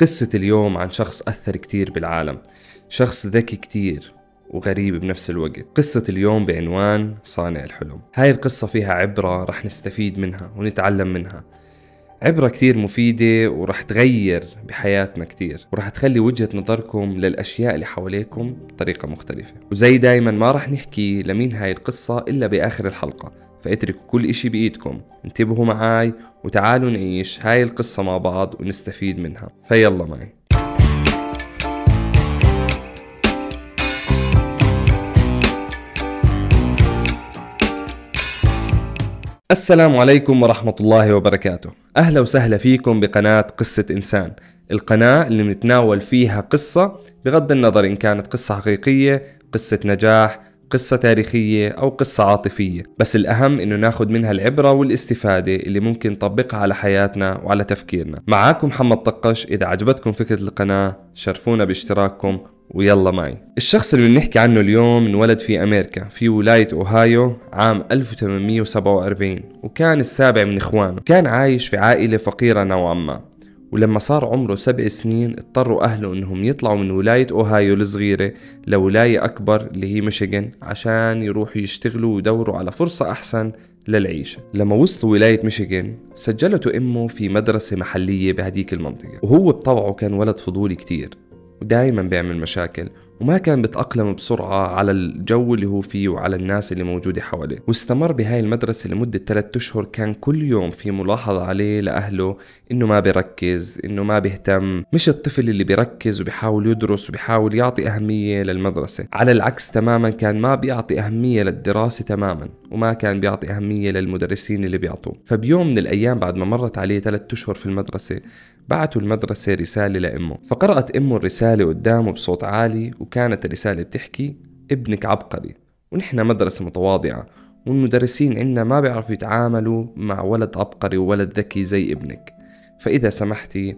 قصة اليوم عن شخص أثر كتير بالعالم. شخص ذكي كتير وغريب بنفس الوقت. قصة اليوم بعنوان صانع الحلم. هاي القصة فيها عبرة رح نستفيد منها ونتعلم منها. عبرة كتير مفيدة ورح تغير بحياتنا كتير. ورح تخلي وجهة نظركم للأشياء اللي حواليكم بطريقة مختلفة. وزي دايما ما رح نحكي لمين هاي القصة إلا بآخر الحلقة. فاتركوا كل إشي بإيدكم. انتبهوا معاي وتعالوا نعيش هاي القصة مع بعض ونستفيد منها. فيلا معي. السلام عليكم ورحمة الله وبركاته. أهلا وسهلا فيكم بقناة قصة إنسان. القناة اللي بنتناول فيها قصة بغض النظر إن كانت قصة حقيقية قصة نجاح قصة تاريخية أو قصة عاطفية بس الأهم إنه ناخد منها العبرة والاستفادة اللي ممكن نطبقها على حياتنا وعلى تفكيرنا. معاكم محمد طقش إذا عجبتكم فكرة القناة شرفونا باشتراككم ويلا معي. الشخص اللي بنحكي عنه اليوم انولد في أمريكا في ولاية أوهايو عام 1847 وكان السابع من إخوانه. كان عايش في عائلة فقيرة نوعا ما. ولما صار عمره سبع سنين اضطروا أهله إنهم يطلعوا من ولاية أوهايو الصغيرة لولاية أكبر اللي هي ميشيغان عشان يروحوا يشتغلوا ويدوروا على فرصة أحسن للعيشة. لما وصلوا ولاية ميشيغان سجلته أمه في مدرسة محلية بهديك المنطقة وهو بطبعه كان ولد فضولي كتير ودائما بيعمل مشاكل وما كان بتأقلم بسرعة على الجو اللي هو فيه وعلى الناس اللي موجودة حواليه. واستمر بهاي المدرسة لمدة ثلاثة أشهر كان كل يوم في ملاحظة عليه لأهله إنه ما بيركز إنه ما بيهتم. مش الطفل اللي بيركز وبيحاول يدرس وبيحاول يعطي أهمية للمدرسة. على العكس تماما كان ما بيعطي أهمية للدراسة تماما وما كان بيعطي أهمية للمدرسين اللي بيعطوه. فبيوم من الأيام بعد ما مرت عليه ثلاثة أشهر في المدرسة بعتوا المدرسة رسالة لأمه. فقرأت أمه الرسالة قدامه بصوت عالي وكانت الرسالة بتحكي ابنك عبقري. ونحن مدرسة متواضعة والمدرسين عنا ما بيعرفوا يتعاملوا مع ولد عبقري وولد ذكي زي ابنك. فإذا سمحتي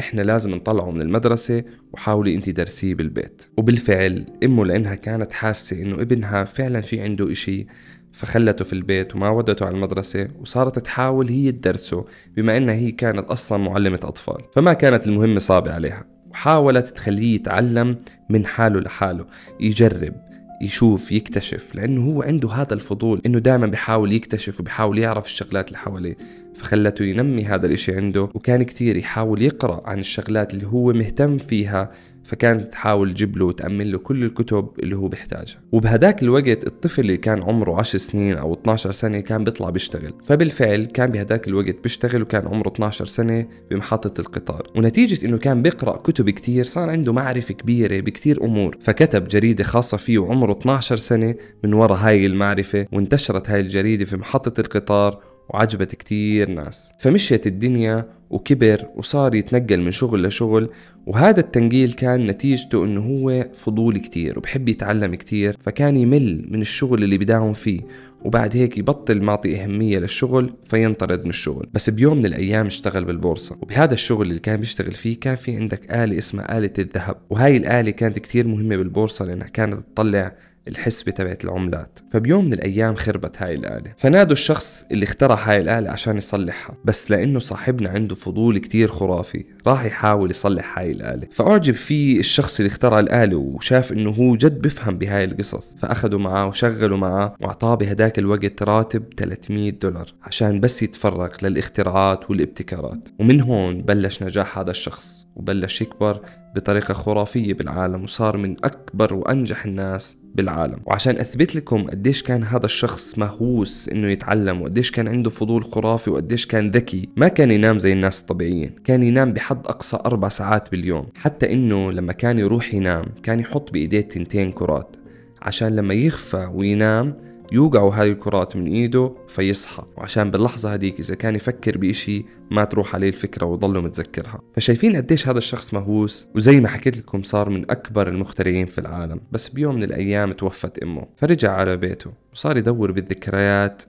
إحنا لازم نطلعه من المدرسة وحاولي انت درسيه بالبيت. وبالفعل أمه لأنها كانت حاسة إنه ابنها فعلا في عنده إشي فخلته في البيت وما ودته على المدرسة وصارت تحاول هي تدرسه بما إنها هي كانت أصلا معلمة أطفال. فما كانت المهمة صعبة عليها. وحاولت تخليه يتعلم من حاله لحاله يجرب يشوف يكتشف لأنه هو عنده هذا الفضول إنه دائما بيحاول يكتشف وبيحاول يعرف الشغلات اللي حواليه. فخلته ينمي هذا الإشي عنده. وكان كتير يحاول يقرأ عن الشغلات اللي هو مهتم فيها فكانت تحاول تجيب له وتأمن له كل الكتب اللي هو بيحتاجها. وبهداك الوقت الطفل اللي كان عمره 10 سنين أو 12 سنة كان بيطلع بيشتغل. فبالفعل كان بهداك الوقت بيشتغل وكان عمره 12 سنة بمحطة القطار. ونتيجة إنه كان بيقرأ كتب كتير صار عنده معرفة كبيرة بكتير أمور. فكتب جريدة خاصة فيه وعمره 12 سنة من وراء هاي المعرفة وانتشرت هاي الجريدة في محطة القطار وعجبت كتير ناس. فمشيت الدنيا وكبر وصار يتنقل من شغل لشغل وهذا التنقيل كان نتيجته إنه هو فضولي كتير وبحب يتعلم كتير فكان يمل من الشغل اللي بداوم فيه وبعد هيك يبطل معطي أهمية للشغل فينطرد من الشغل. بس بيوم من الأيام اشتغل بالبورصة وبهذا الشغل اللي كان بيشتغل فيه كان في عندك آلة اسمها آلة الذهب وهاي الآلة كانت كتير مهمة بالبورصة لأنها كانت تطلع الحسبة تبعت العملات. فبيوم من الأيام خربت هاي الآلة. فنادوا الشخص اللي اخترع هاي الآلة عشان يصلحها. بس لأنه صاحبنا عنده فضول كتير خرافي راح يحاول يصلح هاي الآلة. فأعجب فيه الشخص اللي اخترع الآلة وشاف إنه هو جد بفهم بهاي القصص. فأخذوا معاه وشغلوا معاه وأعطاه بهداك الوقت راتب 300 دولار عشان بس يتفرغ للاختراعات والابتكارات. ومن هون بلش نجاح هذا الشخص وبلش يكبر بطريقة خرافية بالعالم وصار من أكبر وأنجح الناس بالعالم. وعشان أثبت لكم قديش كان هذا الشخص مهووس إنه يتعلم وقديش كان عنده فضول خرافي وقديش كان ذكي ما كان ينام زي الناس الطبيعيين. كان ينام بحد أقصى أربع ساعات باليوم. حتى إنه لما كان يروح ينام كان يحط بإيديه تنتين كرات. عشان لما يخفى وينام يوقعوا هاي الكرات من إيده فيصحى. وعشان باللحظة هديك إذا كان يفكر بإشي ما تروح عليه الفكرة ويضله متذكرها. فشايفين قديش هذا الشخص مهووس وزي ما حكيت لكم صار من أكبر المخترعين في العالم. بس بيوم من الأيام توفت أمه فرجع على بيته وصار يدور بالذكريات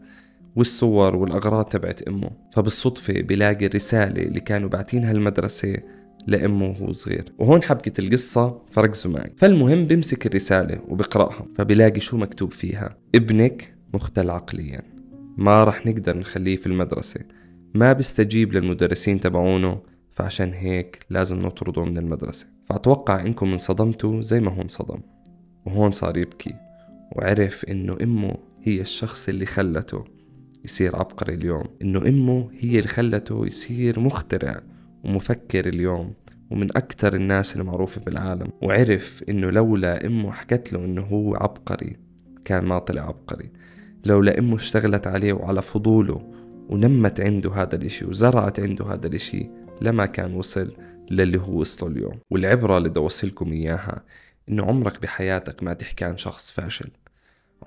والصور والأغراض تبعت أمه. فبالصدفة بلاقي الرسالة اللي كانوا باعتينها المدرسة لأمه وهو صغير. وهون حبكة القصة فركزوا معي. فالمهم بمسك الرسالة وبقرأها فبلاقي شو مكتوب فيها. ابنك مختل عقليا. ما رح نقدر نخليه في المدرسة. ما بيستجيب للمدرسين تبعونه فعشان هيك لازم نطرده من المدرسة. فأتوقع إنكم انصدمتوا زي ما هو انصدم. وهون صار يبكي. وعرف إنه أمه هي الشخص اللي خلته يصير عبقري اليوم. إنه أمه هي اللي خلته يصير مخترع. ومفكر اليوم ومن أكثر الناس المعروفة بالعالم وعرف إنه لولا أمه حكت له إنه هو عبقري كان ما طلع عبقري. لولا أمه اشتغلت عليه وعلى فضوله ونمت عنده هذا الإشي وزرعت عنده هذا الإشي لما كان وصل للي هو وصله اليوم. والعبرة اللي بدي أوصلكم إياها إنه عمرك بحياتك ما تحكي عن شخص فاشل.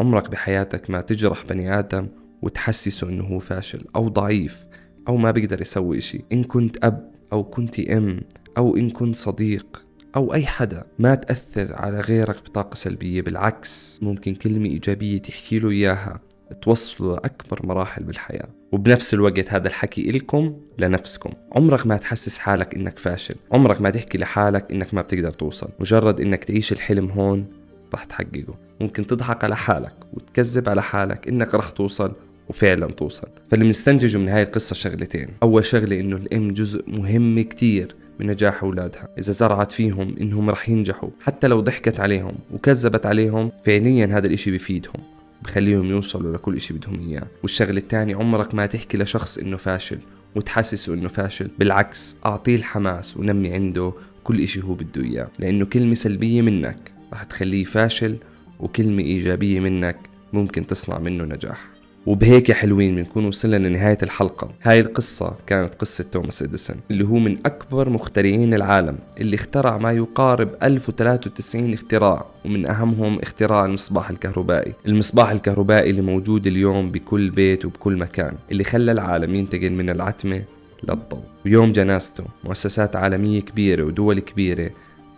عمرك بحياتك ما تجرح بني آدم وتحسسه إنه هو فاشل أو ضعيف أو ما بيقدر يسوي إشي. إن كنت أب أو كنت أم أو إن كنت صديق أو أي حدا ما تأثر على غيرك بطاقة سلبية بالعكس ممكن كلمة إيجابية تحكي له إياها توصلوا لأكبر مراحل بالحياة. وبنفس الوقت هذا الحكي إلكم لنفسكم. عمرك ما تحسس حالك إنك فاشل. عمرك ما تحكي لحالك إنك ما بتقدر توصل. مجرد إنك تعيش الحلم هون رح تحققه. ممكن تضحك على حالك وتكذب على حالك إنك رح توصل. وفعلا توصل. فاللي بنستنتجه من هاي القصة شغلتين. أول شغلة إنه الأم جزء مهم كتير من نجاح أولادها. إذا زرعت فيهم إنهم رح ينجحوا حتى لو ضحكت عليهم وكذبت عليهم فعليا هذا الإشي بفيدهم بخليهم يوصلوا لكل إشي بدهم إياه. والشغلة الثانية عمرك ما تحكي لشخص إنه فاشل وتحسسه إنه فاشل. بالعكس أعطيه الحماس ونمي عنده كل إشي هو بده إياه. لأنه كلمة سلبية منك رح تخليه فاشل وكلمة إيجابية منك ممكن تصنع منه نجاح. وبهيك يا حلوين بنكون وصلنا لنهاية الحلقة. هاي القصة كانت قصة توماس إديسون اللي هو من أكبر مخترعين العالم اللي اخترع ما يقارب 1093 اختراع ومن أهمهم اختراع المصباح الكهربائي. المصباح الكهربائي اللي موجود اليوم بكل بيت وبكل مكان اللي خلى العالم ينتقل من العتمة للضوء. ويوم جنازته مؤسسات عالمية كبيرة ودول كبيرة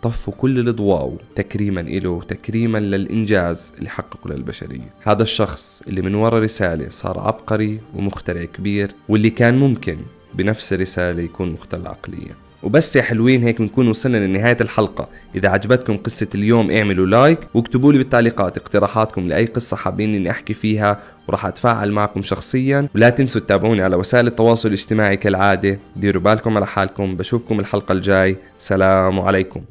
طفوا كل الضواو تكريما له وتكريما للإنجاز اللي حققه للبشرية. هذا الشخص اللي من وراء رسالة صار عبقري ومخترع كبير واللي كان ممكن بنفس الرسالة يكون مختل عقليا. وبس يا حلوين هيك بنكون وصلنا لنهاية الحلقة. إذا عجبتكم قصة اليوم اعملوا لايك واكتبوا لي بالتعليقات اقتراحاتكم لأي قصة حابين إني أحكي فيها وراح أتفاعل معكم شخصيا. ولا تنسوا تتابعوني على وسائل التواصل الاجتماعي كالعادة. ديروا بالكم على حالكم. بشوفكم الحلقة الجاي. سلام عليكم.